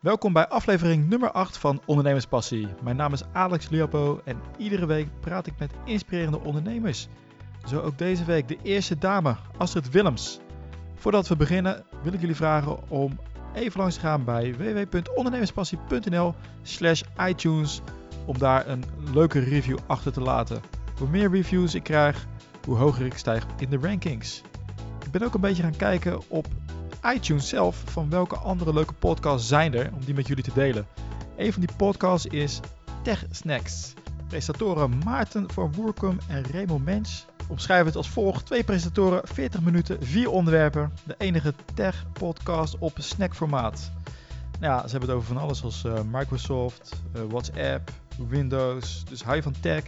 Welkom bij aflevering nummer 8 van Ondernemerspassie. Mijn naam is Alex Liapo en iedere week praat ik met inspirerende ondernemers. Zo ook deze week de eerste dame, Astrid Willems. Voordat we beginnen wil ik jullie vragen om even langs te gaan bij www.ondernemerspassie.nl slash iTunes om daar een leuke review achter te laten. Hoe meer reviews ik krijg, hoe hoger ik stijg in de rankings. Ik ben ook een beetje gaan kijken op iTunes zelf van welke andere leuke podcasts zijn er om die met jullie te delen. Een van die podcasts is Tech Snacks. Presentatoren Maarten van Woerkum en Remo Mens omschrijven het als volgt. Twee presentatoren, 40 minuten, vier onderwerpen. De enige tech-podcast op snackformaat. Nou ja, ze hebben het over van alles zoals uh, Microsoft, uh, WhatsApp, Windows. Dus hou je van tech,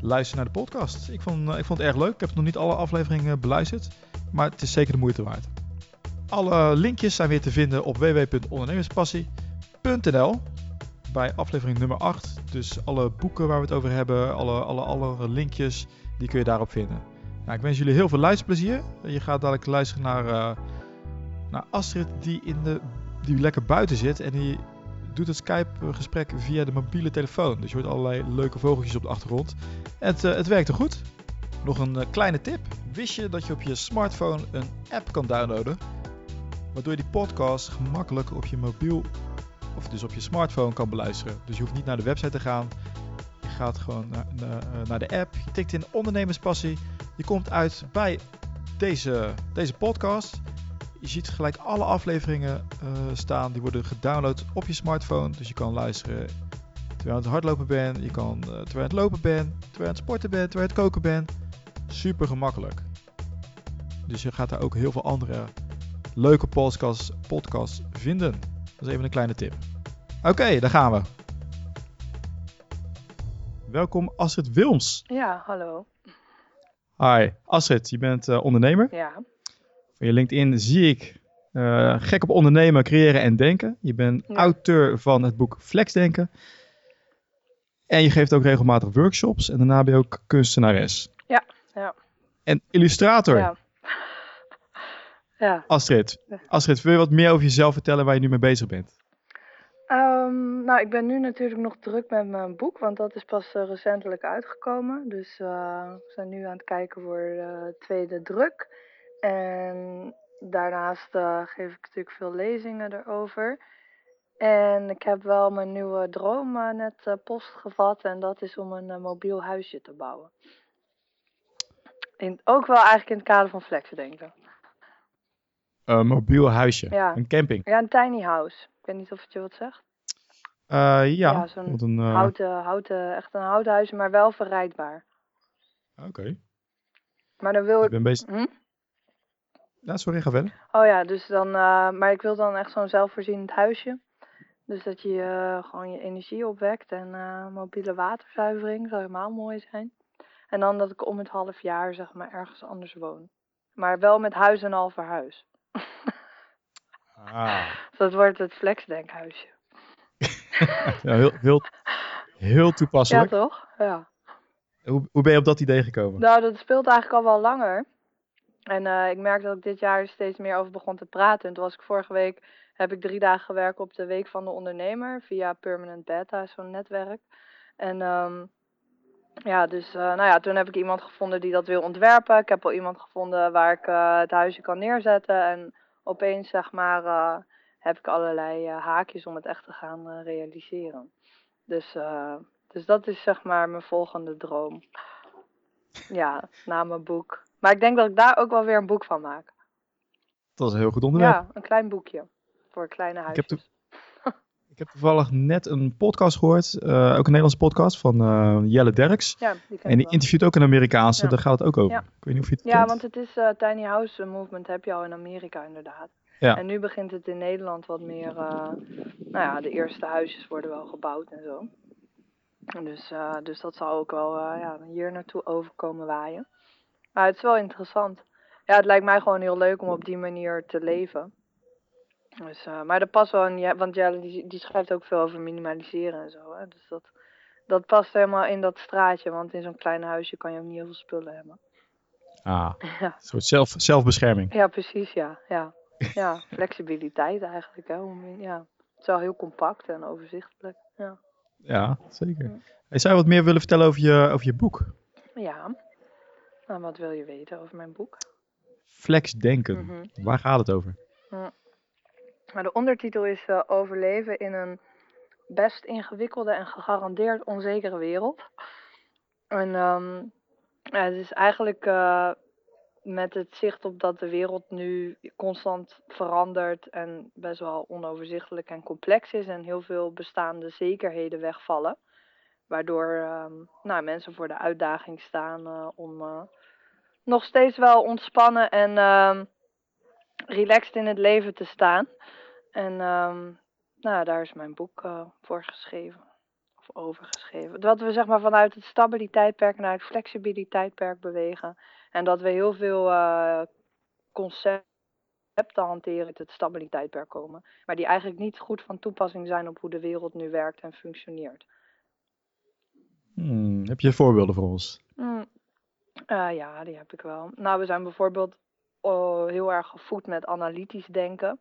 luister naar de podcast. Ik vond, uh, ik vond het erg leuk. Ik heb nog niet alle afleveringen beluisterd, maar het is zeker de moeite waard. Alle linkjes zijn weer te vinden op www.ondernemerspassie.nl bij aflevering nummer 8. Dus alle boeken waar we het over hebben, alle, alle, alle linkjes, die kun je daarop vinden. Nou, ik wens jullie heel veel luisterplezier. Je gaat dadelijk luisteren naar, naar Astrid die, in de, die lekker buiten zit en die doet het Skype-gesprek via de mobiele telefoon. Dus je hoort allerlei leuke vogeltjes op de achtergrond. Het, uh, het werkte goed. Nog een uh, kleine tip. Wist je dat je op je smartphone een app kan downloaden waardoor je die podcast gemakkelijk op je mobiel of dus op je smartphone kan beluisteren. Dus je hoeft niet naar de website te gaan. Je gaat gewoon naar, naar de app. Je tikt in ondernemerspassie. Je komt uit bij deze, deze podcast. Je ziet gelijk alle afleveringen uh, staan. Die worden gedownload op je smartphone. Dus je kan luisteren terwijl je aan het hardlopen bent. Je kan uh, terwijl je aan het lopen bent. Terwijl je aan het sporten bent. Terwijl je aan het koken bent. Super gemakkelijk. Dus je gaat daar ook heel veel andere leuke podcasts, podcasts vinden. Dat is even een kleine tip. Oké, okay, daar gaan we. Welkom Astrid Wilms. Ja, hallo. Hi, Astrid, je bent uh, ondernemer. Ja. Van je LinkedIn zie ik uh, gek op ondernemen, creëren en denken. Je bent ja. auteur van het boek Flexdenken. En je geeft ook regelmatig workshops en daarna ben je ook kunstenares. Ja, ja. En illustrator. Ja. Ja. Astrid, Astrid, wil je wat meer over jezelf vertellen waar je nu mee bezig bent? Um, nou, ik ben nu natuurlijk nog druk met mijn boek, want dat is pas uh, recentelijk uitgekomen. Dus uh, we zijn nu aan het kijken voor de tweede druk. En daarnaast geef ik natuurlijk veel lezingen erover. En ik heb wel mijn nieuwe droom net postgevat en dat is om een mobiel huisje te bouwen. In, ook wel eigenlijk in het kader van flexen denken. Een mobiel huisje. Ja. Een camping. Ja, een tiny house. Ik weet niet of het je wat zegt. Uh, ja. ja zo'n een, uh... houten, houten, echt een houten huisje, maar wel verrijdbaar. Oké. Okay. Maar dan wil ik... Ik ben bezig... Hm? Ja, sorry, ga verder. Oh ja, dus dan... Uh, maar ik wil dan echt zo'n zelfvoorzienend huisje. Dus dat je gewoon je energie opwekt en mobiele waterzuivering zou helemaal mooi zijn. En dan dat ik om het half jaar zeg maar ergens anders woon. Maar wel met huis en al verhuis. Ah. Dat wordt het flexdenkhuisje. ja, heel, heel, heel toepasselijk. Ja, toch? Ja. Hoe, hoe ben je op dat idee gekomen? Nou, dat speelt eigenlijk al wel langer. En uh, ik merk dat ik dit jaar steeds meer over begon te praten. En toen was ik vorige week, heb ik drie dagen gewerkt op de Week van de Ondernemer via Permanent Beta, zo'n netwerk. En um, ja, dus uh, nou ja, toen heb ik iemand gevonden die dat wil ontwerpen. Ik heb al iemand gevonden waar ik uh, het huisje kan neerzetten. En opeens, zeg maar, uh, heb ik allerlei haakjes om het echt te gaan realiseren. Dus, dus dat is, zeg maar, mijn volgende droom. Ja, na mijn boek. Maar ik denk dat ik daar ook wel weer een boek van maak. Dat is een heel goed onderwerp. Ja, een klein boekje. Voor kleine huisjes. Ik heb heb toevallig net een podcast gehoord, uh, ook een Nederlandse podcast van uh, Jelle Derks. Ja, die en die interviewt ook een Amerikaanse, Ja. daar gaat het ook over. Ja. Ik weet niet of je het Ja, kent. want het is uh, Tiny House Movement heb je al in Amerika inderdaad. Ja. En nu begint het in Nederland wat meer, nou ja, de eerste huisjes worden wel gebouwd en zo. Dus, dus dat zal ook wel ja, hier naartoe overkomen waaien. Maar het is wel interessant. Ja, het lijkt mij gewoon heel leuk om op die manier te leven. Dus, uh, maar dat past wel in, ja, want Jelle die, die schrijft ook veel over minimaliseren en zo. Hè? Dus dat, dat past helemaal in dat straatje, want in zo'n klein huisje kan je ook niet heel veel spullen hebben. Ah, Ja, een soort zelf, zelfbescherming. ja precies, ja. Ja, ja flexibiliteit eigenlijk. Hè? Ja. Het is wel heel compact en overzichtelijk. Ja, Ja, zeker. Ja. Hey, zou je wat meer willen vertellen over je, over je boek? ja. Nou, wat wil je weten over mijn boek? Flex Denken. Mhm. Waar gaat het over? Maar de ondertitel is eh, Overleven in een best ingewikkelde en gegarandeerd onzekere wereld. En ehm, het is eigenlijk eh, met het zicht op dat de wereld nu constant verandert en best wel onoverzichtelijk en complex is en heel veel bestaande zekerheden wegvallen. Waardoor ehm, nou, mensen voor de uitdaging staan eh, om nog steeds wel ontspannen en ehm, relaxed in het leven te staan. En ehm, nou, daar is mijn boek eh, voor geschreven. Of over geschreven. Dat we zeg maar vanuit het stabiliteitsperk naar het flexibiliteitsperk bewegen. En dat we heel veel eh, concepten hanteren uit het stabiliteitsperk komen. Maar die eigenlijk niet goed van toepassing zijn op hoe de wereld nu werkt en functioneert. Hmm, heb je voorbeelden voor ons? Mm. Eh, ja, die heb ik wel. Nou, we zijn bijvoorbeeld heel erg gevoed met analytisch denken.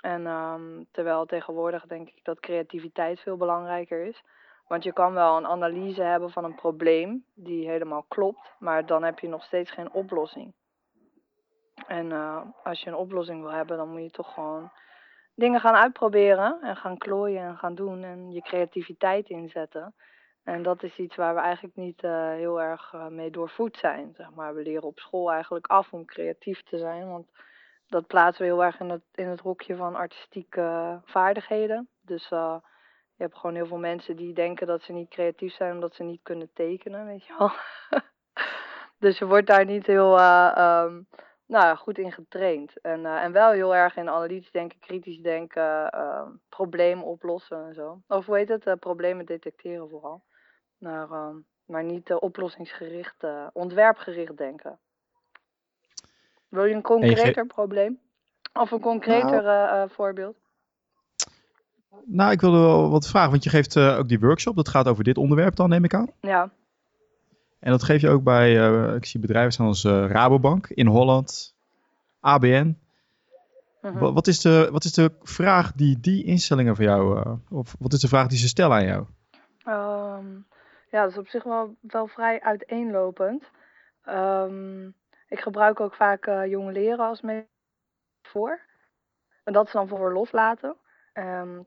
En ehm, terwijl tegenwoordig denk ik dat creativiteit veel belangrijker is. Want je kan wel een analyse hebben van een probleem die helemaal klopt, maar dan heb je nog steeds geen oplossing. En eh, als je een oplossing wil hebben, dan moet je toch gewoon dingen gaan uitproberen en gaan klooien en gaan doen en je creativiteit inzetten. En dat is iets waar we eigenlijk niet eh, heel erg eh, mee doorvoed zijn. Zeg maar. We leren op school eigenlijk af om creatief te zijn. Want dat plaatsen we heel erg in het, in het hokje van artistieke vaardigheden. Dus eh, je hebt gewoon heel veel mensen die denken dat ze niet creatief zijn omdat ze niet kunnen tekenen, weet je wel. dus je wordt daar niet heel eh, ehm, nou, goed in getraind. En, eh, en wel heel erg in analytisch denken, kritisch denken, ehm, problemen oplossen en zo. Of hoe heet het? Problemen detecteren vooral. Maar, ehm, maar niet oplossingsgericht, ontwerpgericht denken. Wil je een concreter probleem? Of een concreter eh, eh, voorbeeld? Nou, ik wilde wel wat vragen, want je geeft eh, ook die workshop. Dat gaat over dit onderwerp dan, neem ik aan. Ja, En dat geef je ook bij, ik zie bedrijven staan als eh, Rabobank in Holland, ABN. mhm. Wa- Wat, is de, wat is de vraag die die instellingen van jou, of wat is de vraag die ze stellen aan jou? Ehm, ja, dat is op zich wel, wel vrij uiteenlopend. Ehm, ik gebruik ook vaak eh jonge leren als voor. En dat is dan voor loslaten. Ehm,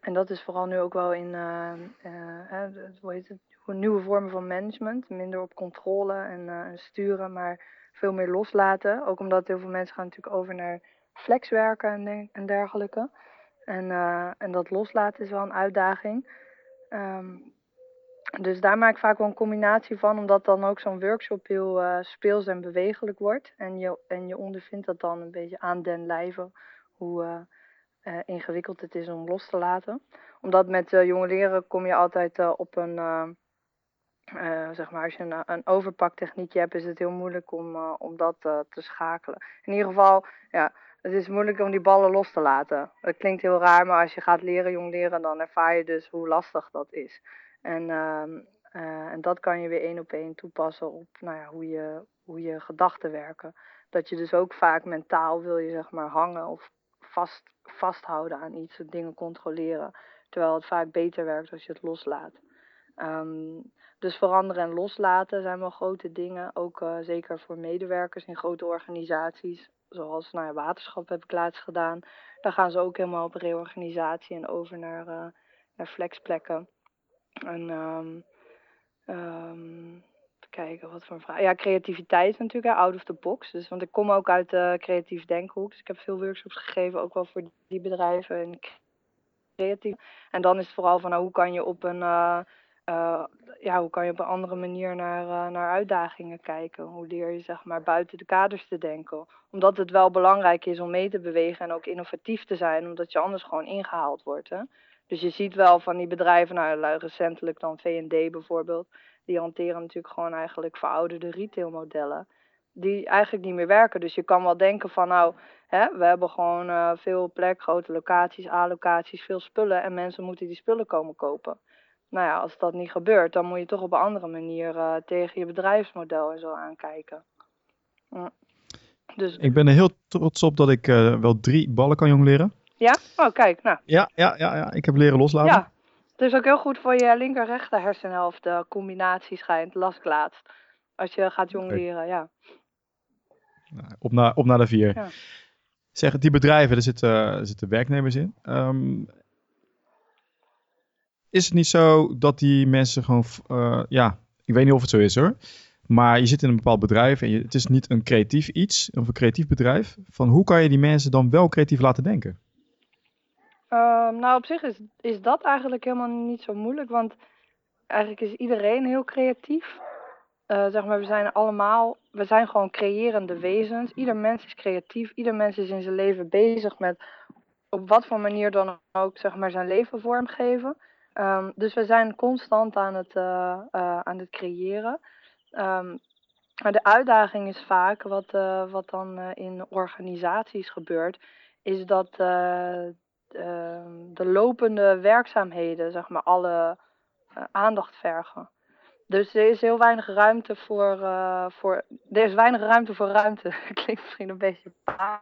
en dat is vooral nu ook wel in eh, eh, hoe nieuwe vormen van management. Minder op controle en eh, en sturen, maar veel meer loslaten. Ook omdat heel veel mensen gaan natuurlijk over naar flexwerken en, en dergelijke. En, en dat loslaten is wel een uitdaging. Ehm, dus daar maak ik vaak wel een combinatie van, omdat dan ook zo'n workshop heel eh, speels en bewegelijk wordt. En je, en je ondervindt dat dan een beetje aan den lijve, hoe eh, eh, ingewikkeld het is om los te laten. Omdat met jonge leren kom je altijd op een, zeg maar, als je een, een overpaktechniekje hebt, is het heel moeilijk om, om dat te schakelen. In ieder geval, ja, het is moeilijk om die ballen los te laten. Dat klinkt heel raar, maar als je gaat leren, jong leren, dan ervaar je dus hoe lastig dat is. En, ehm, eh, en dat kan je weer één op één toepassen op nou ja, hoe, je, hoe je gedachten werken. Dat je dus ook vaak mentaal wil je zeg maar hangen of vast, vasthouden aan iets, dingen controleren. Terwijl het vaak beter werkt als je het loslaat. Ehm, dus veranderen en loslaten zijn wel grote dingen. Ook eh, zeker voor medewerkers in grote organisaties. Zoals nou ja, waterschap heb ik laatst gedaan. Daar gaan ze ook helemaal op reorganisatie en over naar, eh, naar flexplekken. En ehm, even kijken, wat voor vraag. Ja, creativiteit natuurlijk, out of the box. Dus, want ik kom ook uit de creatief denkhoek. Dus ik heb veel workshops gegeven, ook wel voor die bedrijven. En creatief. En dan is het vooral van nou, hoe kan je op een, eh, eh, ja, hoe kan je op een andere manier naar, eh, naar uitdagingen kijken. Hoe leer je zeg maar buiten de kaders te denken. Omdat het wel belangrijk is om mee te bewegen en ook innovatief te zijn. Omdat je anders gewoon ingehaald wordt. Hè? Dus je ziet wel van die bedrijven, nou recentelijk dan V&D bijvoorbeeld. Die hanteren natuurlijk gewoon eigenlijk verouderde retailmodellen. Die eigenlijk niet meer werken. Dus je kan wel denken van nou, hè, we hebben gewoon eh, veel plek, grote locaties, A-locaties, veel spullen. En mensen moeten die spullen komen kopen. Nou ja, als dat niet gebeurt, dan moet je toch op een andere manier eh, tegen je bedrijfsmodel en zo aankijken. Dus Ik ben er heel trots op dat ik eh, wel drie ballen kan jongleren. Ja? Oh, kijk, nou. Ja, ja, ja, ja. ik heb leren loslaten. Ja. Het is ook heel goed voor je linker-rechter hersenhelft, de combinatie schijnt, las laatst. Als je gaat jongleren, ja. Nou, op, naar, op naar de vier. Ja. Zeg, die bedrijven, er zitten, er zitten werknemers in. Ehm, is het niet zo dat die mensen gewoon, eh, ja, ik weet niet of het zo is hoor. Maar je zit in een bepaald bedrijf en je, het is niet een creatief iets, of een creatief bedrijf. Van hoe kan je die mensen dan wel creatief laten denken? Ehm, nou, op zich is, is dat eigenlijk helemaal niet zo moeilijk, want eigenlijk is iedereen heel creatief. Eh, zeg maar, we zijn allemaal, we zijn gewoon creërende wezens. Ieder mens is creatief, ieder mens is in zijn leven bezig met op wat voor manier dan ook, zeg maar, zijn leven vormgeven. Ehm, dus we zijn constant aan het, eh, eh, aan het creëren. Ehm, maar de uitdaging is vaak, wat, wat dan in organisaties gebeurt, is dat de lopende werkzaamheden, zeg maar, alle eh, aandacht vergen. Dus er is heel weinig ruimte voor, eh, voor. Er is weinig ruimte voor ruimte. Klinkt misschien een beetje vaag.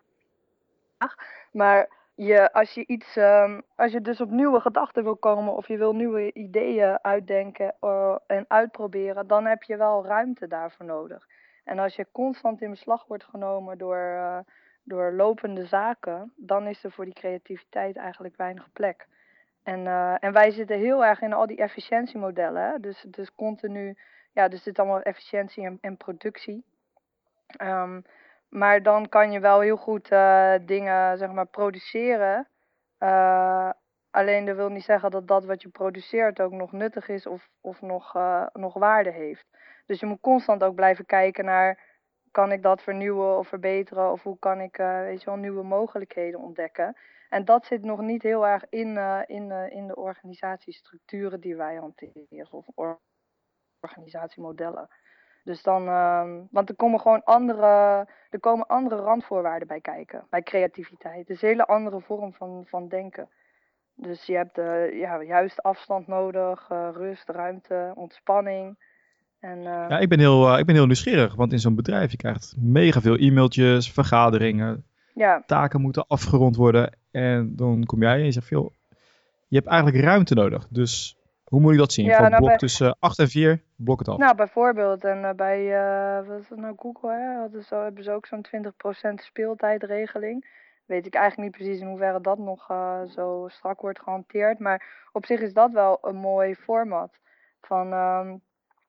Maar je, als je iets. ehm, als je dus op nieuwe gedachten wil komen of je wil nieuwe ideeën uitdenken eh, en uitproberen, dan heb je wel ruimte daarvoor nodig. En als je constant in beslag wordt genomen door, door lopende zaken, dan is er voor die creativiteit eigenlijk weinig plek. En, eh, en wij zitten heel erg in al die efficiëntiemodellen. Hè? Dus, dus continu, ja, dus dit allemaal efficiëntie en, en productie. Ehm, maar dan kan je wel heel goed eh, dingen, zeg maar, produceren. Eh, alleen dat wil niet zeggen dat dat wat je produceert ook nog nuttig is of, of nog, nog waarde heeft. Dus je moet constant ook blijven kijken naar, kan ik dat vernieuwen of verbeteren? Of hoe kan ik, eh, weet je wel, nieuwe mogelijkheden ontdekken? En dat zit nog niet heel erg in, eh, in, eh, in de organisatiestructuren die wij hanteren of or- organisatiemodellen. Dus dan, ehm, want er komen gewoon andere, er komen andere randvoorwaarden bij kijken, bij creativiteit. Het is een hele andere vorm van, van denken. Dus je hebt ja, juist afstand nodig, rust, ruimte, ontspanning. En, Ja, ik ben heel, eh, ik ben heel nieuwsgierig, want in zo'n bedrijf je krijgt mega veel e-mailtjes, vergaderingen, ja, taken moeten afgerond worden. En dan kom jij en je zegt veel, je hebt eigenlijk ruimte nodig. Dus hoe moet ik dat zien? Ja, Van nou, blok bij- tussen 8 en 4, blok het af. Nou, bijvoorbeeld, en eh, bij eh, wat is het nou, Google, hè, hadden ze, hebben ze ook zo'n 20% speeltijdregeling. Weet ik eigenlijk niet precies in hoeverre dat nog zo strak wordt gehanteerd. Maar op zich is dat wel een mooi format. Van, ehm,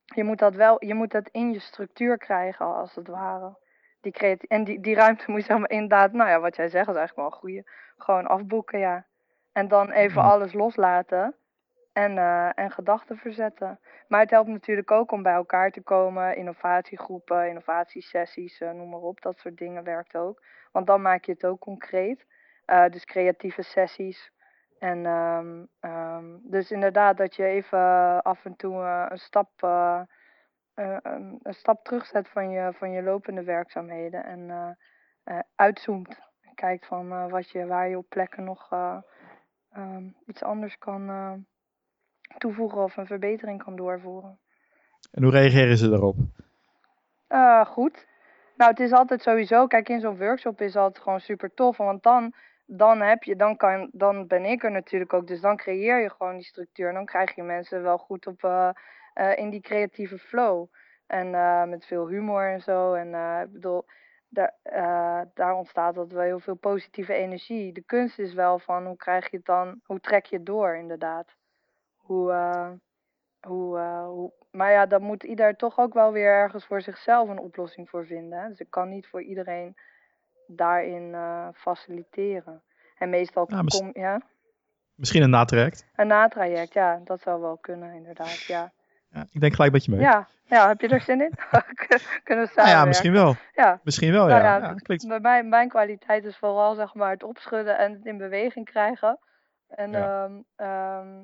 je moet dat wel, je moet dat in je structuur krijgen, als het ware. Die creati- en die, die ruimte moet je zeg maar inderdaad, nou ja, wat jij zegt is eigenlijk wel een goede. Gewoon afboeken, ja. En dan even Ja. alles loslaten. En, eh, en gedachten verzetten. Maar het helpt natuurlijk ook om bij elkaar te komen. Innovatiegroepen, innovatiesessies, eh, noem maar op. Dat soort dingen werkt ook. Want dan maak je het ook concreet. Eh, dus creatieve sessies. En ehm, ehm, dus inderdaad dat je even eh, af en toe eh, een stap, eh, eh, een, een stap terugzet van je, van je lopende werkzaamheden. En uitzoomt. En kijkt van wat je, waar je op plekken nog ehm, iets anders kan toevoegen of een verbetering kan doorvoeren. En hoe reageren ze daarop? Goed. Nou, het is altijd sowieso, kijk, in zo'n workshop is altijd gewoon super tof. Want dan, dan heb je, dan kan, dan ben ik er natuurlijk ook. Dus dan creëer je gewoon die structuur. En dan krijg je mensen wel goed op, eh, eh, in die creatieve flow. En eh, met veel humor en zo. En ik bedoel, daar, daar ontstaat dat wel heel veel positieve energie. De kunst is wel van, hoe krijg je het dan, hoe trek je het door, inderdaad. Hoe, hoe, hoe, maar ja, dan moet ieder toch ook wel weer ergens voor zichzelf een oplossing voor vinden. Dus ik kan niet voor iedereen daarin eh, faciliteren. En meestal Ja, kom ja, Misschien een natraject? een natraject, ja, dat zou wel kunnen, inderdaad. Ja, Ja, ik denk gelijk met je mee. ja, ja heb je er zin in? Kunnen we Nou samenwerken? ja, misschien wel. Ja, Misschien wel, Nou ja. klinkt... bij mij, mijn kwaliteit is vooral zeg maar het opschudden en het in beweging krijgen. En ehm, ehm,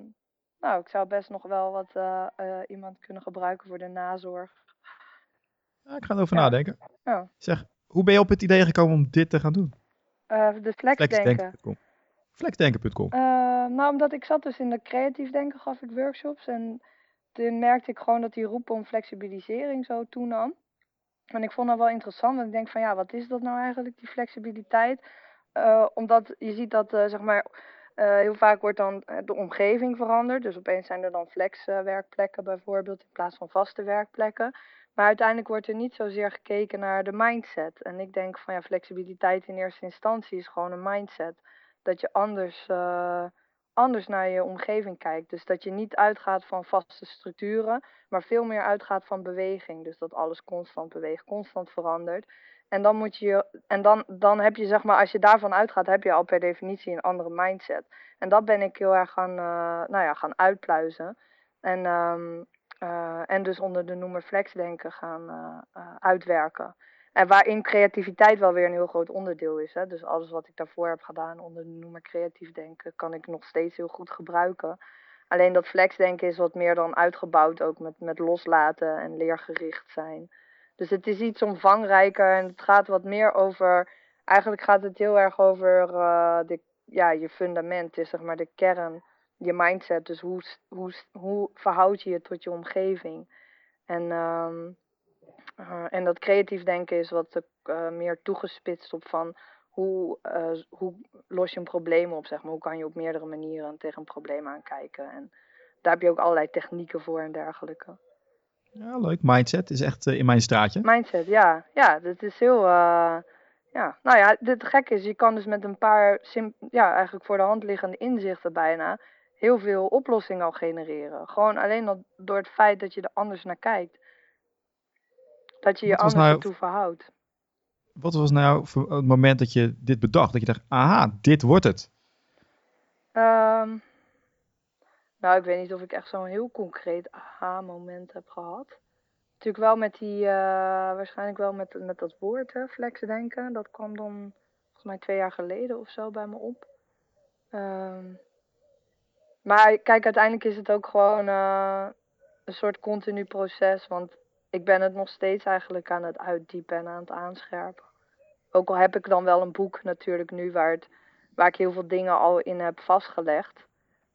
nou, ik zou best nog wel wat eh, eh, iemand kunnen gebruiken voor de nazorg. Ja, ik ga erover nadenken. Ja. Zeg, hoe ben je op het idee gekomen om dit te gaan doen? Eh, de flexdenken. Flexdenken.com. Flexdenken.com. Eh, nou, omdat ik zat dus in de creatief denken, gaf ik workshops. En toen merkte ik gewoon dat die roep om flexibilisering zo toenam. En ik vond dat wel interessant, want ik denk van ja, wat is dat nou eigenlijk, die flexibiliteit? eh, omdat je ziet dat, zeg maar, heel vaak wordt dan de omgeving veranderd. Dus opeens zijn er dan flexwerkplekken bijvoorbeeld in plaats van vaste werkplekken. Maar uiteindelijk wordt er niet zozeer gekeken naar de mindset. En ik denk van ja, flexibiliteit in eerste instantie is gewoon een mindset. Dat je anders, eh, anders naar je omgeving kijkt. Dus dat je niet uitgaat van vaste structuren, maar veel meer uitgaat van beweging. Dus dat alles constant beweegt, constant verandert. En dan moet je, en dan, dan heb je zeg maar, als je daarvan uitgaat, heb je al per definitie een andere mindset. En dat ben ik heel erg gaan, uh, nou ja, gaan uitpluizen. En, um, uh, en dus onder de noemer flexdenken gaan uh, uitwerken. En waarin creativiteit wel weer een heel groot onderdeel is. Hè? Dus alles wat ik daarvoor heb gedaan onder de noemer creatief denken, kan ik nog steeds heel goed gebruiken. Alleen dat flexdenken is wat meer dan uitgebouwd, ook met, met loslaten en leergericht zijn. Dus het is iets omvangrijker en het gaat wat meer over. Eigenlijk gaat het heel erg over de, ja, je fundament, is zeg maar de kern, je mindset. Dus hoe, hoe, hoe verhoud je je tot je omgeving? En, um, uh, en dat creatief denken is wat uh, meer toegespitst op van hoe, hoe los je een probleem op, zeg maar. Hoe kan je op meerdere manieren tegen een probleem aankijken? En daar heb je ook allerlei technieken voor en dergelijke. Ja, leuk. Mindset is echt in mijn straatje. Mindset, ja. Ja, dat is heel... Ja, nou ja, het gekke is, je kan dus met een paar, ja, eigenlijk voor de hand liggende inzichten bijna, heel veel oplossingen al genereren. Gewoon alleen al door het feit dat je er anders naar kijkt. Dat je je anders nou, ertoe verhoudt. Wat was nou het moment dat je dit bedacht? Dat je dacht, aha, dit wordt het. Um, nou, ik weet niet of ik echt zo'n heel concreet aha-moment heb gehad. Natuurlijk wel met die, uh, waarschijnlijk wel met, met dat woord, hè, flexdenken. Dat kwam dan volgens mij twee jaar geleden of zo bij me op. Um, maar kijk, uiteindelijk is het ook gewoon uh, een soort continu proces. Want ik ben het nog steeds eigenlijk aan het uitdiepen en aan het aanscherpen. Ook al heb ik dan wel een boek natuurlijk nu waar, het, waar ik heel veel dingen al in heb vastgelegd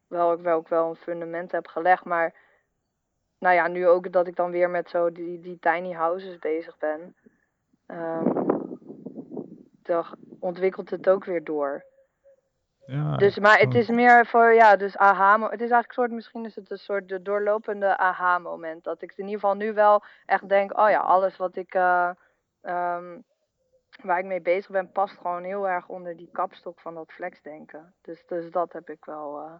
wel ik wel ook wel een fundament heb gelegd. Maar nou ja, nu ook dat ik dan weer met zo die, die tiny houses bezig ben. Um, ontwikkelt het ook weer door. Ja, dus, maar het is meer voor, ja, dus aha, het is eigenlijk een soort, misschien is het een soort de doorlopende aha-moment. Dat ik in ieder geval nu wel echt denk, oh ja, alles wat ik, uh, um, waar ik mee bezig ben, past gewoon heel erg onder die kapstok van dat flexdenken. Dus, dus dat heb ik wel, uh,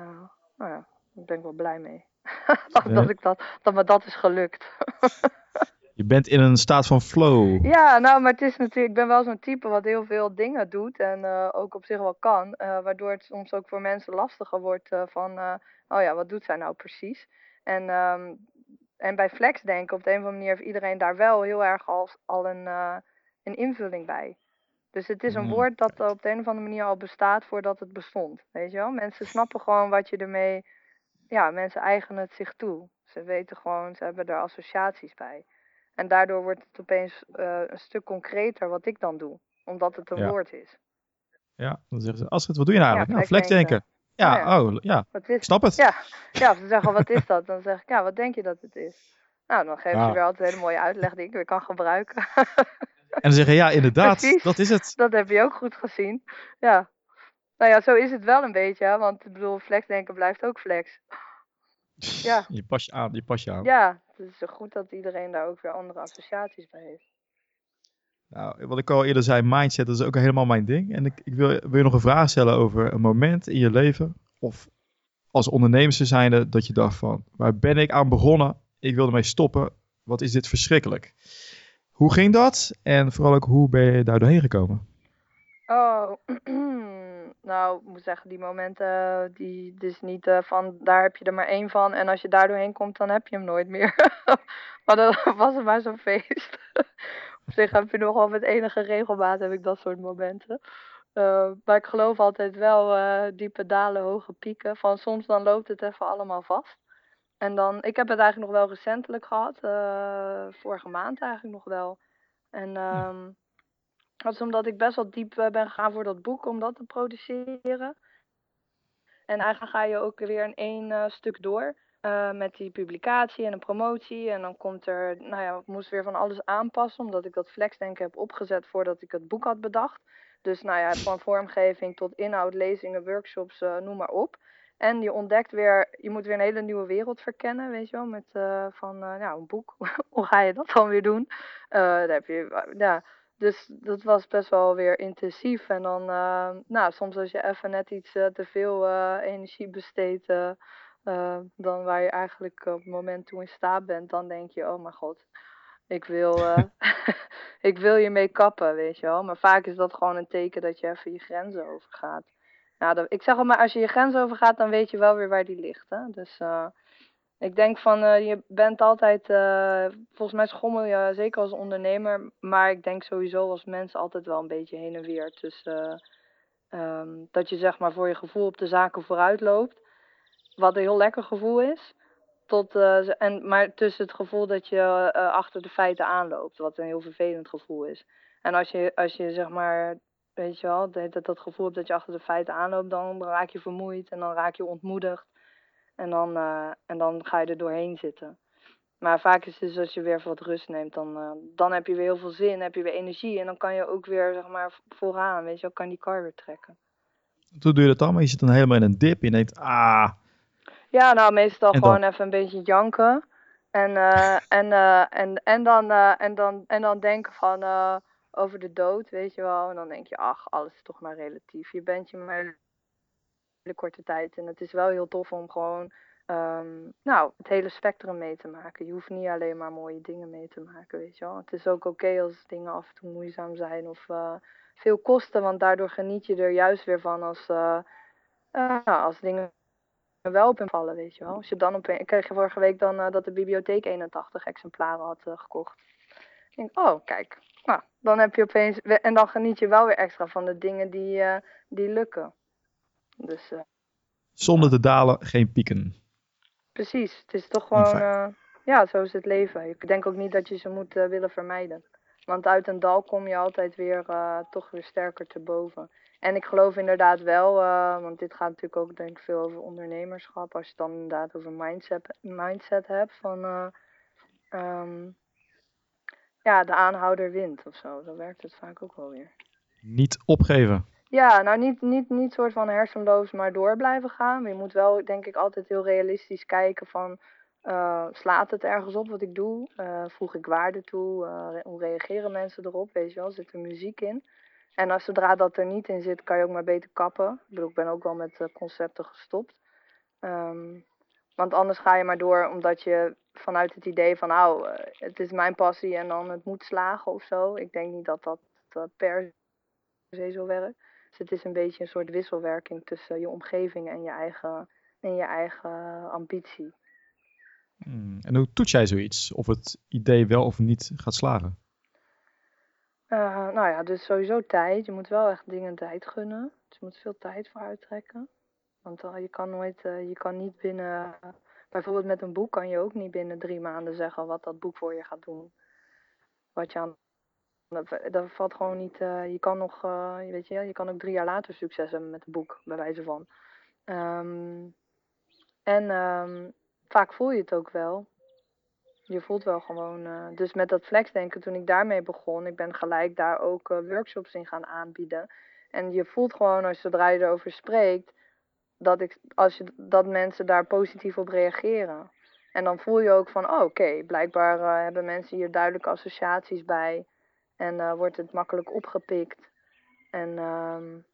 uh, nou ja, ik ben ik wel blij mee. dat, dat, ik dat, dat me dat is gelukt. je bent in een staat van flow. Ja, nou, maar het is natuurlijk, ik ben wel zo'n type wat heel veel dingen doet en uh, ook op zich wel kan. Uh, waardoor het soms ook voor mensen lastiger wordt van, oh ja, wat doet zij nou precies? En, um, en bij flex denken op de een of andere manier heeft iedereen daar wel heel erg al, al een, een invulling bij. Dus het is een woord dat op de een of andere manier al bestaat voordat het bestond. Weet je wel? Mensen snappen gewoon wat je ermee. Ja, mensen eigenen het zich toe. Ze weten gewoon, ze hebben er associaties bij. En daardoor wordt het opeens uh, een stuk concreter wat ik dan doe, omdat het een ja. woord is. Ja, dan zeggen ze, Astrid, wat doe je nou eigenlijk? Ja, nou, flexdenken. Ja, ja, oh, ja. Wat is Snap het. Ja, ja ze zeggen, wat is dat? Dan zeg ik, ja, wat denk je dat het is? Nou, dan geven ze weer altijd een hele mooie uitleg die ik weer kan gebruiken. En dan zeggen, ja, inderdaad, Precies. dat is het. Dat heb je ook goed gezien. Ja. Nou ja, zo is het wel een beetje, want ik bedoel, flexdenken blijft ook flex. Ja. Je pas je aan, je pas je aan. Ja, het is goed dat iedereen daar ook weer andere associaties bij heeft. Nou, wat ik al eerder zei, mindset, dat is ook helemaal mijn ding. En ik, ik wil, wil je nog een vraag stellen over een moment in je leven, of als ondernemer zijnde, dat je dacht van, waar ben ik aan begonnen? Ik wilde mee stoppen. Wat is dit verschrikkelijk? Hoe ging dat? En vooral ook, hoe ben je daar doorheen gekomen? Oh, nou, ik moet zeggen, die momenten, die dus niet uh, van, daar heb je er maar één van. En als je daar doorheen komt, dan heb je hem nooit meer. maar dan was het maar zo'n feest. Op zich heb je nog wel met enige regelmaat heb ik dat soort momenten. Uh, maar ik geloof altijd wel uh, diepe dalen, hoge pieken. Van soms dan loopt het even allemaal vast. En dan, ik heb het eigenlijk nog wel recentelijk gehad, uh, vorige maand eigenlijk nog wel. En um, dat is omdat ik best wel diep uh, ben gegaan voor dat boek, om dat te produceren. En eigenlijk ga je ook weer in één uh, stuk door. met die publicatie en een promotie. En dan komt er, nou ja, ik moest weer van alles aanpassen. Omdat ik dat flexdenken heb opgezet voordat ik het boek had bedacht. Dus nou ja, van vormgeving tot inhoud, lezingen, workshops, noem maar op. En je ontdekt weer, je moet weer een hele nieuwe wereld verkennen, weet je wel, met van, nou, een boek. Hoe ga je dat dan weer doen? daar heb je, ja, dus dat was best wel weer intensief. En dan, uh, nou, soms als je even net iets uh, te veel uh, energie besteedt, dan waar je eigenlijk op het moment toe in staat bent, dan denk je, oh mijn god, ik wil, ik wil je mee kappen, weet je wel. Maar vaak is dat gewoon een teken dat je even je grenzen overgaat. Nou, dat, ik zeg al maar, als je je grens overgaat, dan weet je wel weer waar die ligt. Hè? Dus ik denk van, uh, je bent altijd, uh, volgens mij schommel je zeker als ondernemer, maar ik denk sowieso als mens altijd wel een beetje heen en weer tussen uh, dat je zeg maar voor je gevoel op de zaken vooruit loopt, wat een heel lekker gevoel is, tot, en, maar tussen het gevoel dat je achter de feiten aanloopt, wat een heel vervelend gevoel is. En als je, als je zeg maar, weet je wel, dat, dat gevoel hebt dat je achter de feiten aanloopt, dan raak je vermoeid en dan raak je ontmoedigd. En dan, uh, en dan ga je er doorheen zitten. Maar vaak is het dus als je weer wat rust neemt, dan, uh, dan heb je weer heel veel zin, heb je weer energie. En dan kan je ook weer, zeg maar, vooraan, weet je, kan die car weer trekken. Hoe doe je dat dan? Maar je zit dan helemaal in een dip. Je denkt, ah. Ja, nou, meestal gewoon even een beetje janken. En, uh, en, en, en, dan, en, dan, en dan denken van over de dood, weet je wel. En dan denk je, ach, alles is toch maar relatief. Je bent je maar korte tijd. En het is wel heel tof om gewoon um, nou, het hele spectrum mee te maken. Je hoeft niet alleen maar mooie dingen mee te maken, weet je wel. Het is ook oké als dingen af en toe moeizaam zijn of uh, veel kosten, want daardoor geniet je er juist weer van als, uh, uh, als dingen wel op vallen, weet je wel. Als je dan op, ik kreeg vorige week dan dat de bibliotheek 81 exemplaren had gekocht. Ik denk, oh, kijk, nou, dan heb je opeens, en dan geniet je wel weer extra van de dingen die, die lukken. Dus, uh, Zonder te dalen, geen pieken. Precies, het is toch gewoon, uh, ja, zo is het leven. Ik denk ook niet dat je ze moet uh, willen vermijden. Want uit een dal kom je altijd weer, toch weer sterker te boven. En ik geloof inderdaad wel, want dit gaat natuurlijk ook denk ik veel over ondernemerschap. Als je het dan inderdaad over mindset, mindset hebt van, um, ja, de aanhouder wint of zo. Dan werkt het vaak ook wel weer. Niet opgeven. Ja, nou niet, niet, niet soort van hersenloos maar door blijven gaan. Je moet wel, denk ik, altijd heel realistisch kijken van... Uh, slaat het ergens op wat ik doe? Uh, voeg ik waarde toe? Uh, hoe reageren mensen erop? Weet je wel, zit er muziek in? En als zodra dat er niet in zit, kan je ook maar beter kappen. Ik bedoel, ik ben ook wel met concepten gestopt. Um, want anders ga je maar door omdat je vanuit het idee van... nou, het is mijn passie en dan het moet slagen of zo. Ik denk niet dat dat, dat per se zo werkt. Dus het is een beetje een soort wisselwerking tussen je omgeving en je eigen, en je eigen ambitie. Hmm. En hoe toets jij zoiets? Of het idee wel of niet gaat slagen? Uh, nou ja, dus sowieso tijd. Je moet wel echt dingen tijd gunnen. Dus je moet veel tijd voor uittrekken. Want uh, je kan nooit, uh, je kan niet binnen, bijvoorbeeld met een boek kan je ook niet binnen drie maanden zeggen wat dat boek voor je gaat doen. Wat je aan dat, valt gewoon niet. Uh, je kan nog, uh, weet je, je kan ook drie jaar later succes hebben met een boek, bij wijze van. Um, en um, vaak voel je het ook wel. Je voelt wel gewoon. Uh, dus met dat flexdenken, toen ik daarmee begon, ik ben gelijk daar ook workshops in gaan aanbieden. En je voelt gewoon als zodra je erover spreekt, dat, ik, als je, dat mensen daar positief op reageren. En dan voel je ook van, oh, oké, blijkbaar hebben mensen hier duidelijke associaties bij. En uh, wordt het makkelijk opgepikt. En um,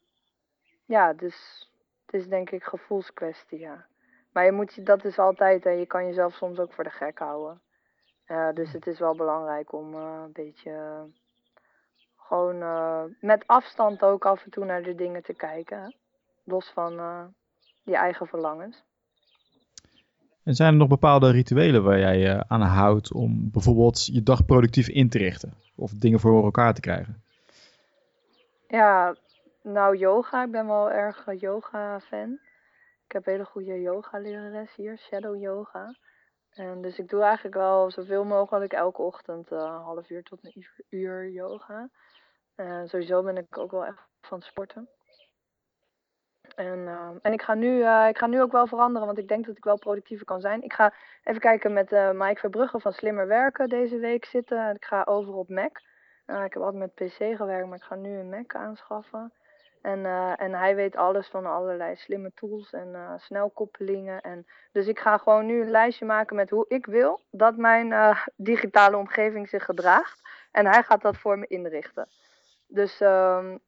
ja, dus het is denk ik gevoelskwestie, ja. Maar je moet, dat is altijd, en je kan jezelf soms ook voor de gek houden. Uh, dus het is wel belangrijk om uh, een beetje gewoon met afstand ook af en toe naar de dingen te kijken. Los van je eigen verlangens. En zijn er nog bepaalde rituelen waar jij je aan houdt om bijvoorbeeld je dag productief in te richten? Of dingen voor elkaar te krijgen? Ja, nou yoga. Ik ben wel erg yoga fan. Ik heb hele goede yoga lerares hier, shadow yoga. En dus ik doe eigenlijk wel zoveel mogelijk elke ochtend een half uur tot een uur yoga. Sowieso ben ik ook wel echt van sporten. En, uh, en ik, ga nu, uh, ik ga nu ook wel veranderen, want ik denk dat ik wel productiever kan zijn. Ik ga even kijken met uh, Mike Verbrugge van Slimmer Werken deze week zitten. Ik ga over op Mac. Uh, ik heb altijd met PC gewerkt, maar ik ga nu een Mac aanschaffen. En, en hij weet alles van allerlei slimme tools en snelkoppelingen. En, dus ik ga gewoon nu een lijstje maken met hoe ik wil dat mijn digitale omgeving zich gedraagt. En hij gaat dat voor me inrichten. Dus, um,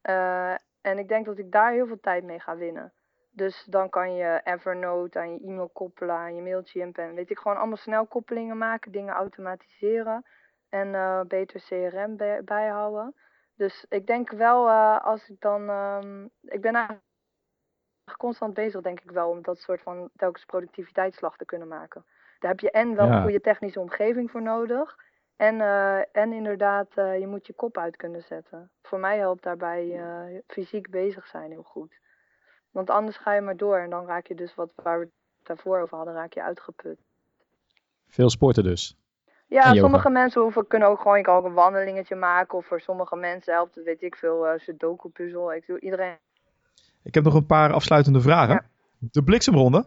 en ik denk dat ik daar heel veel tijd mee ga winnen. Dus dan kan je Evernote aan je e-mail koppelen, aan je Mailchimp en weet ik gewoon allemaal snelkoppelingen maken, dingen automatiseren en uh, beter CRM bij, bijhouden. Dus ik denk wel uh, als ik dan, um, ik ben eigenlijk constant bezig denk ik wel om dat soort van telkens productiviteitsslag te kunnen maken. Daar heb je en wel ja. een goede technische omgeving voor nodig. En, uh, en inderdaad, je moet je kop uit kunnen zetten. Voor mij helpt daarbij fysiek bezig zijn heel goed. Want anders ga je maar door en dan raak je dus wat waar we het daarvoor over hadden, raak je uitgeput. Veel sporten dus. Ja, sommige mensen hoeven, kunnen ook gewoon, je kan ook een wandelingetje maken. Of voor sommige mensen helpt het, weet ik veel, uh, sudoku puzzel. Ik doe iedereen. Ik heb nog een paar afsluitende vragen. Ja. De bliksemronde.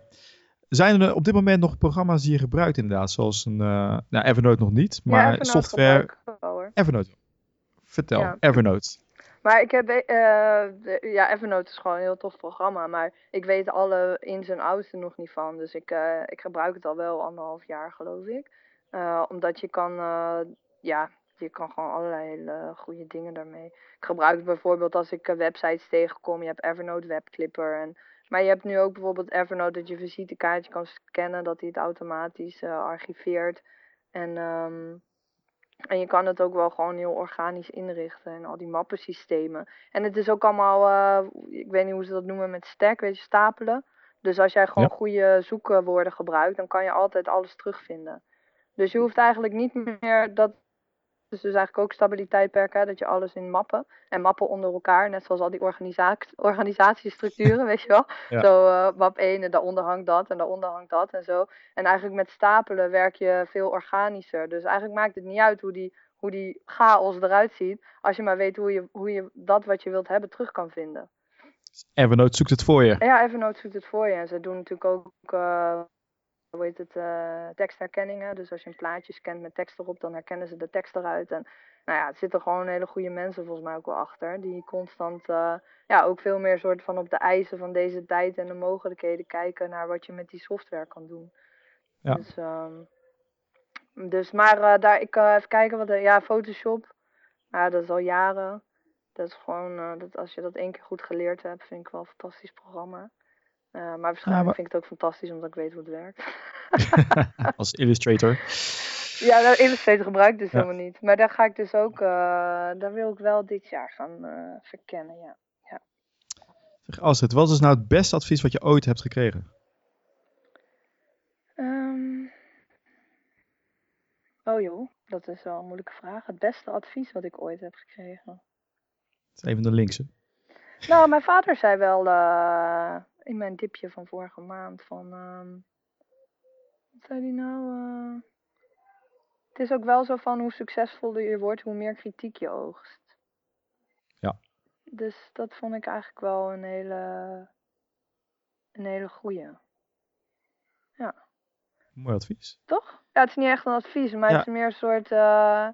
Zijn er op dit moment nog programma's die je gebruikt inderdaad? Zoals een, uh, nou Evernote nog niet, maar ja, Evernote software. Wel, Evernote. Vertel, ja. Evernote. Maar ik heb, uh, ja, Evernote is gewoon een heel tof programma. Maar ik weet alle ins en outs er nog niet van. Dus ik, uh, ik gebruik het al wel anderhalf jaar, geloof ik. Uh, omdat je kan, ja, je kan gewoon allerlei hele goede dingen daarmee. Ik gebruik het bijvoorbeeld als ik websites tegenkom. Je hebt Evernote Webclipper. En, maar je hebt nu ook bijvoorbeeld Evernote dat je visitekaartje kan scannen. Dat hij het automatisch archiveert. En... Um, en je kan het ook wel gewoon heel organisch inrichten en al die mappensystemen. En het is ook allemaal, uh, ik weet niet hoe ze dat noemen met stack, weet je, stapelen. Dus als jij gewoon ja. goede zoekwoorden gebruikt, dan kan je altijd alles terugvinden. Dus je hoeft eigenlijk niet meer dat dus, dus eigenlijk ook stabiliteit perken, dat je alles in mappen en mappen onder elkaar, net zoals al die organisa organisatiestructuren, weet je wel. Zo uh, map 1 en daaronder hangt dat en daaronder hangt dat en zo. En eigenlijk met stapelen werk je veel organischer. Dus eigenlijk maakt het niet uit hoe die, hoe die chaos eruit ziet, als je maar weet hoe je, hoe je dat wat je wilt hebben terug kan vinden. Evernote zoekt het voor je. Ja, Evernote zoekt het voor je. En ze doen natuurlijk ook uh, hoe heet het, uh, tekstherkenningen. Dus als je een plaatje scant met tekst erop, dan herkennen ze de tekst eruit. En nou ja, er zitten gewoon hele goede mensen volgens mij ook wel achter. Die constant uh, ja, ook veel meer soort van op de eisen van deze tijd en de mogelijkheden kijken naar wat je met die software kan doen. Ja. Dus, um, dus maar uh, daar, ik even kijken wat, ja, Photoshop. Ja, dat is al jaren. Dat is gewoon, dat als je dat één keer goed geleerd hebt, vind ik wel een fantastisch programma. Uh, maar waarschijnlijk ja, maar... vind ik het ook fantastisch omdat ik weet hoe het werkt. Als illustrator. Ja, nou, Illustrator gebruik ik dus ja. helemaal niet. Maar daar ga ik dus ook, uh, daar wil ik wel dit jaar gaan uh, verkennen, ja. ja. Zeg Astrid, wat is nou het beste advies wat je ooit hebt gekregen? Um... Oh joh, dat is wel een moeilijke vraag. Het beste advies wat ik ooit heb gekregen. Het is even de linkse. Nou, mijn vader zei wel, in mijn dipje van vorige maand van. Um, wat zei hij nou? Uh, het is ook wel zo van hoe succesvoller je wordt, hoe meer kritiek je oogst. Ja. Dus dat vond ik eigenlijk wel een hele, een hele goeie. Ja. Mooi advies. Toch? Ja, het is niet echt een advies, maar ja. het is meer een soort. Uh,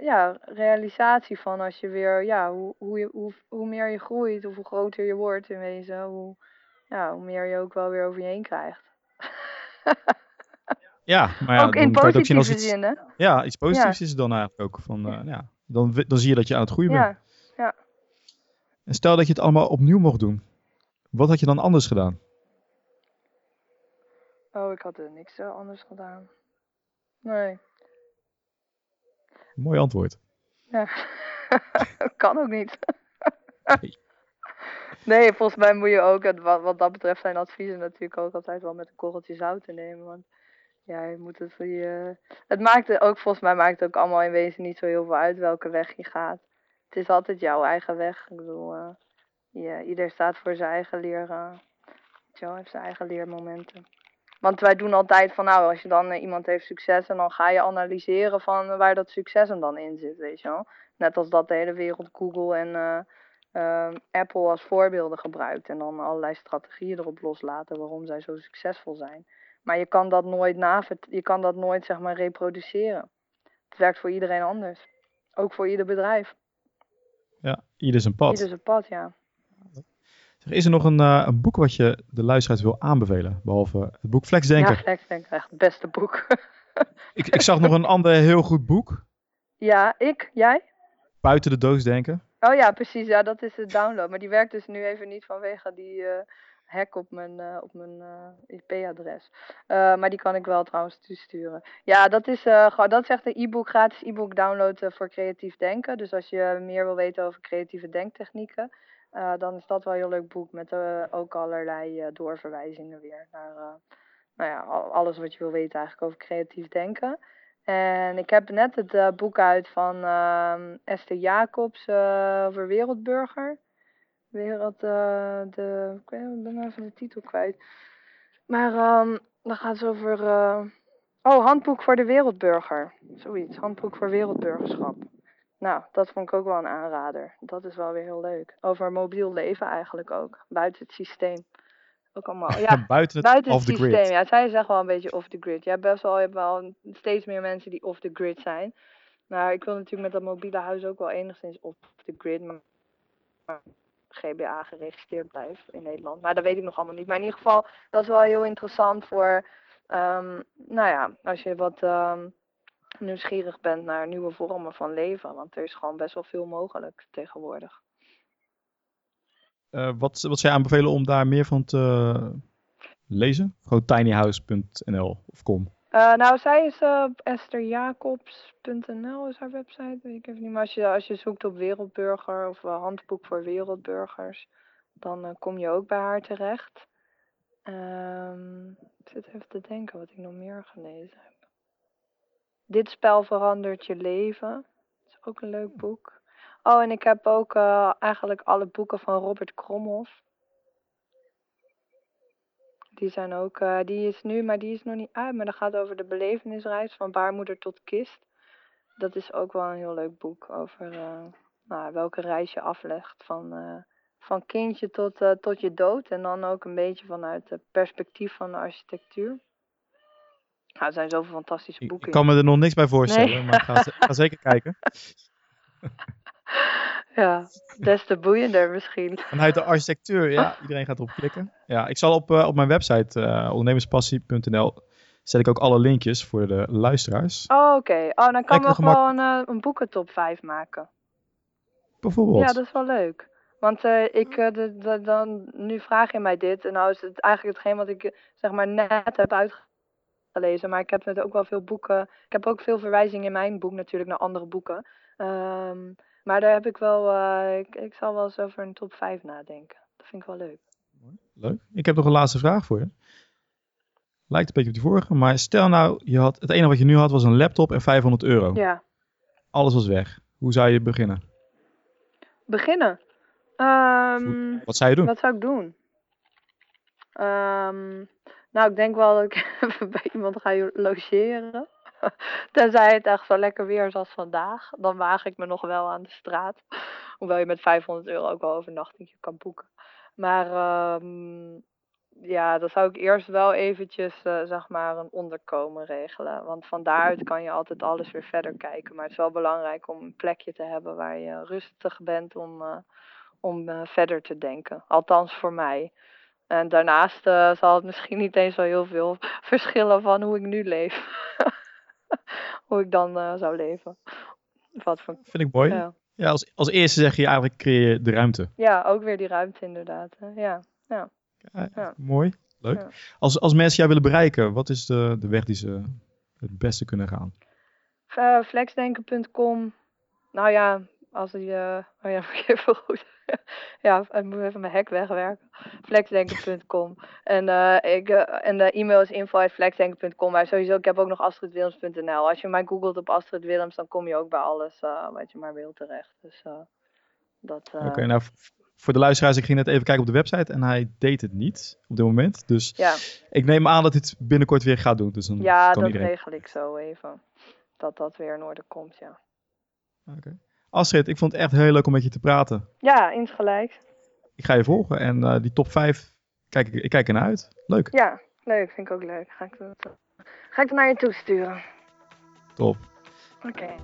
ja, realisatie van als je weer, ja, hoe, hoe, je, hoe, hoe meer je groeit of hoe groter je wordt in wezen, hoe, ja, hoe meer je ook wel weer over je heen krijgt. ja, maar ja, ook in positieve ook zin, hè? Ja, iets positiefs ja. is het dan eigenlijk ook. Van, uh, ja, dan, dan zie je dat je aan het groeien bent. Ja, ja. En stel dat je het allemaal opnieuw mocht doen. Wat had je dan anders gedaan? Oh, ik had er niks anders gedaan. Nee. Mooi antwoord. Ja, kan ook niet. nee. nee. volgens mij moet je ook, wat, wat dat betreft zijn adviezen natuurlijk ook altijd wel met een korreltje zout te nemen. Want ja, je moet het voor je... Het maakt ook, volgens mij maakt het ook allemaal in wezen niet zo heel veel uit welke weg je gaat. Het is altijd jouw eigen weg. Ik bedoel, uh, ja, ieder staat voor zijn eigen leer. Uh, heeft zijn eigen leermomenten. Want wij doen altijd van, nou, als je dan uh, iemand heeft succes en dan ga je analyseren van waar dat succes hem dan in zit, weet je wel. Net als dat de hele wereld Google en uh, uh, Apple als voorbeelden gebruikt en dan allerlei strategieën erop loslaten waarom zij zo succesvol zijn. Maar je kan dat nooit naver, je kan dat nooit zeg maar reproduceren. Het werkt voor iedereen anders. Ook voor ieder bedrijf. Ja, ieder zijn pad. Ieder zijn pad, ja. Is er nog een, uh, een, boek wat je de luisteraars wil aanbevelen? Behalve het boek Flex Denken. Ja, Flex Denken, echt het beste boek. ik, ik zag nog een ander heel goed boek. Ja, ik? Jij? Buiten de doos denken. Oh ja, precies. Ja, dat is de download. Maar die werkt dus nu even niet vanwege die uh, hack op mijn, uh, op mijn uh, IP-adres. maar die kan ik wel trouwens toesturen. Ja, dat is, dat is echt een e-book, gratis e-book download voor creatief denken. Dus als je meer wil weten over creatieve denktechnieken, dan is dat wel een heel leuk boek. Met ook allerlei doorverwijzingen weer naar nou ja, alles wat je wil weten eigenlijk over creatief denken. En ik heb net het boek uit van uh, Esther Jacobs over Wereldburger. Wereld, de, ik ben even de titel kwijt. Maar um, dan gaat het over, oh, Handboek voor de Wereldburger. Zoiets, Handboek voor Wereldburgerschap. Nou, dat vond ik ook wel een aanrader. Dat is wel weer heel leuk. Over mobiel leven eigenlijk ook, buiten het systeem ook allemaal. Ja, buiten het, buiten het systeem. Grid. Ja, zij is echt wel een beetje off the grid. Je hebt best wel, je hebt wel steeds meer mensen die off the grid zijn. Maar ik wil natuurlijk met dat mobiele huis ook wel enigszins off the grid. Maar GBA geregistreerd blijf in Nederland. Maar dat weet ik nog allemaal niet. Maar in ieder geval, dat is wel heel interessant voor, um, nou ja, als je wat um, nieuwsgierig bent naar nieuwe vormen van leven. Want er is gewoon best wel veel mogelijk tegenwoordig. Uh, wat, wat zou je aanbevelen om daar meer van te lezen? Gewoon tinyhouse.nl of com. Uh, nou, zij is uh, estherjacobs.nl is haar website, weet ik even niet. Maar als je, als je zoekt op wereldburger of handboek voor wereldburgers, dan kom je ook bij haar terecht. Um, ik zit even te denken wat ik nog meer gelezen heb. Dit spel verandert je leven. Dat is ook een leuk boek. Oh, en ik heb ook uh, eigenlijk alle boeken van Robert Kromhoff. Die zijn ook, uh, die is nu, maar die is nog niet uit. Maar dat gaat over de belevenisreis van baarmoeder tot kist. Dat is ook wel een heel leuk boek over uh, nou, welke reis je aflegt van, van kindje tot, tot je dood. En dan ook een beetje vanuit het perspectief van de architectuur. Nou, er zijn zoveel fantastische boeken. Ik kan me er nog niks bij voorstellen, nee. maar ga, ga zeker kijken. Ja, des te boeiender misschien. Vanuit de architectuur, ja, iedereen gaat erop klikken. Ja, ik zal op, uh, op mijn website uh, ondernemerspassie.nl zet ik ook alle linkjes voor de luisteraars. Oh, oké. Okay. Oh, dan kan we gewoon uh, een boekentop 5 maken. Bijvoorbeeld. Ja, dat is wel leuk. Want ik, de, de, dan, nu vraag je mij dit en nou is het eigenlijk hetgeen wat ik zeg maar net heb uitgelezen. Maar ik heb net ook wel veel boeken, ik heb ook veel verwijzingen in mijn boek natuurlijk naar andere boeken. Um, maar daar heb ik wel, uh, ik, ik zal wel eens over een top 5 nadenken. Dat vind ik wel leuk. Leuk. Ik heb nog een laatste vraag voor je. Lijkt een beetje op die vorige, maar stel nou, je had, het enige wat je nu had was een laptop en 500 euro. Ja. Alles was weg. Hoe zou je beginnen? Beginnen? Um, wat zou je doen? Wat zou ik doen? Um, nou, ik denk wel dat ik bij iemand ga logeren. Tenzij het echt zo lekker weer is als vandaag. Dan waag ik me nog wel aan de straat. Hoewel je met 500 euro ook wel overnachting kan boeken. Maar um, ja, dan zou ik eerst wel eventjes uh, zeg maar een onderkomen regelen. Want van daaruit kan je altijd alles weer verder kijken. Maar het is wel belangrijk om een plekje te hebben waar je rustig bent om, uh, om uh, verder te denken. Althans voor mij. En daarnaast zal het misschien niet eens zo heel veel verschillen van hoe ik nu leef. hoe ik dan uh, zou leven. Wat voor... Vind ik mooi. Ja, ja als, als eerste zeg je eigenlijk creëer je de ruimte. Ja, ook weer die ruimte inderdaad. Hè. Ja, ja. ja, ja. Mooi, leuk. Als, als mensen jou willen bereiken, wat is de, de weg die ze het beste kunnen gaan? Uh, flexdenken.com. Nou ja, als je... Uh, oh ja, even goed. ja, ik moet even mijn hek wegwerken. Flexdenken.com. En, uh, ik, uh, en de e-mail is info.flexdenken.com. Maar sowieso, ik heb ook nog astridwillems.nl. Als je mij googelt op Astrid Willems, dan kom je ook bij alles wat je maar wilt terecht. Dus dat... Oké, okay, nou voor de luisteraars, ik ging net even kijken op de website en hij deed het niet op dit moment. Dus ja. ik neem aan dat hij het binnenkort weer gaat doen. Dus dan ja, kan dat iedereen... regel ik zo even. Dat dat weer in orde komt, ja. Oké. Okay. Astrid, ik vond het echt heel leuk om met je te praten. Ja, insgelijks. Ik ga je volgen en uh, die top 5, kijk, ik kijk er naar uit. Leuk. Ja, leuk. Vind ik ook leuk. Ga ik, dat, ga ik er naar je toe sturen. Top. Oké. Okay.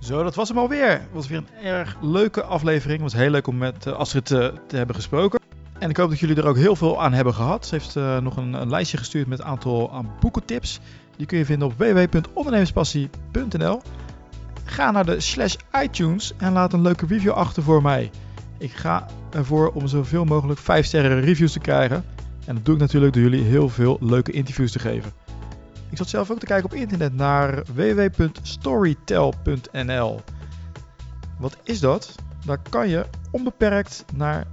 Zo, dat was hem alweer. Het was weer een erg leuke aflevering. Het was heel leuk om met uh, Astrid uh, te hebben gesproken. En ik hoop dat jullie er ook heel veel aan hebben gehad. Ze heeft uh, nog een, een, lijstje gestuurd met een aantal aan boekentips. Die kun je vinden op www.ondernemerspassie.nl. Ga naar de slash iTunes en laat een leuke review achter voor mij. Ik ga ervoor om zoveel mogelijk 5 sterren reviews te krijgen. En dat doe ik natuurlijk door jullie heel veel leuke interviews te geven. Ik zat zelf ook te kijken op internet naar www.storytel.nl. Wat is dat? Daar kan je onbeperkt naar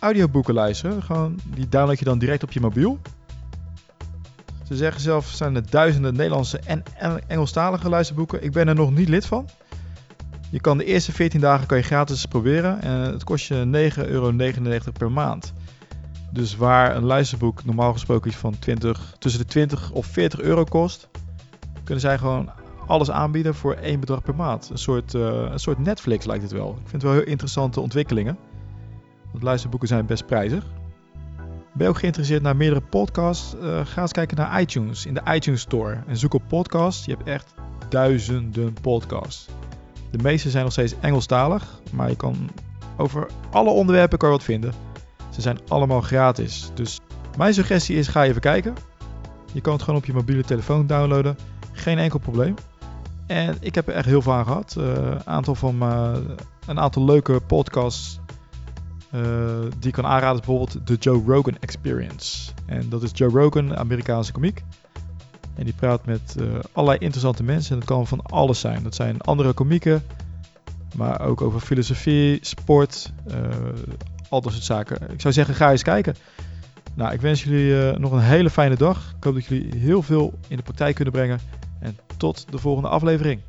audioboeken luisteren. Gewoon, die download je dan direct op je mobiel. Ze zeggen zelf zijn er duizenden Nederlandse en Engelstalige luisterboeken. Ik ben er nog niet lid van. Je kan de eerste 14 dagen kan je gratis proberen en het kost je 9,99 euro per maand. Dus waar een luisterboek normaal gesproken iets van 20, tussen de 20 of 40 euro kost, kunnen zij gewoon alles aanbieden voor één bedrag per maand. Een soort, uh, een soort Netflix lijkt het wel. Ik vind het wel heel interessante ontwikkelingen. Want luisterboeken zijn best prijzig. Ben je ook geïnteresseerd naar meerdere podcasts? Uh, ga eens kijken naar iTunes, in de iTunes Store. En zoek op podcast. Je hebt echt duizenden podcasts. De meeste zijn nog steeds Engelstalig, maar je kan over alle onderwerpen kan wat vinden. Ze zijn allemaal gratis. Dus mijn suggestie is: ga even kijken. Je kan het gewoon op je mobiele telefoon downloaden. Geen enkel probleem. En ik heb er echt heel veel aan gehad. Uh, aantal van, uh, een aantal leuke podcasts uh, die kan aanraden. Bijvoorbeeld de Joe Rogan Experience. En dat is Joe Rogan, Amerikaanse komiek. En die praat met allerlei interessante mensen. En dat kan van alles zijn. Dat zijn andere komieken. Maar ook over filosofie, sport, al dat soort zaken. Ik zou zeggen, ga eens kijken. Nou, ik wens jullie uh, nog een hele fijne dag. Ik hoop dat jullie heel veel in de praktijk kunnen brengen. En tot de volgende aflevering.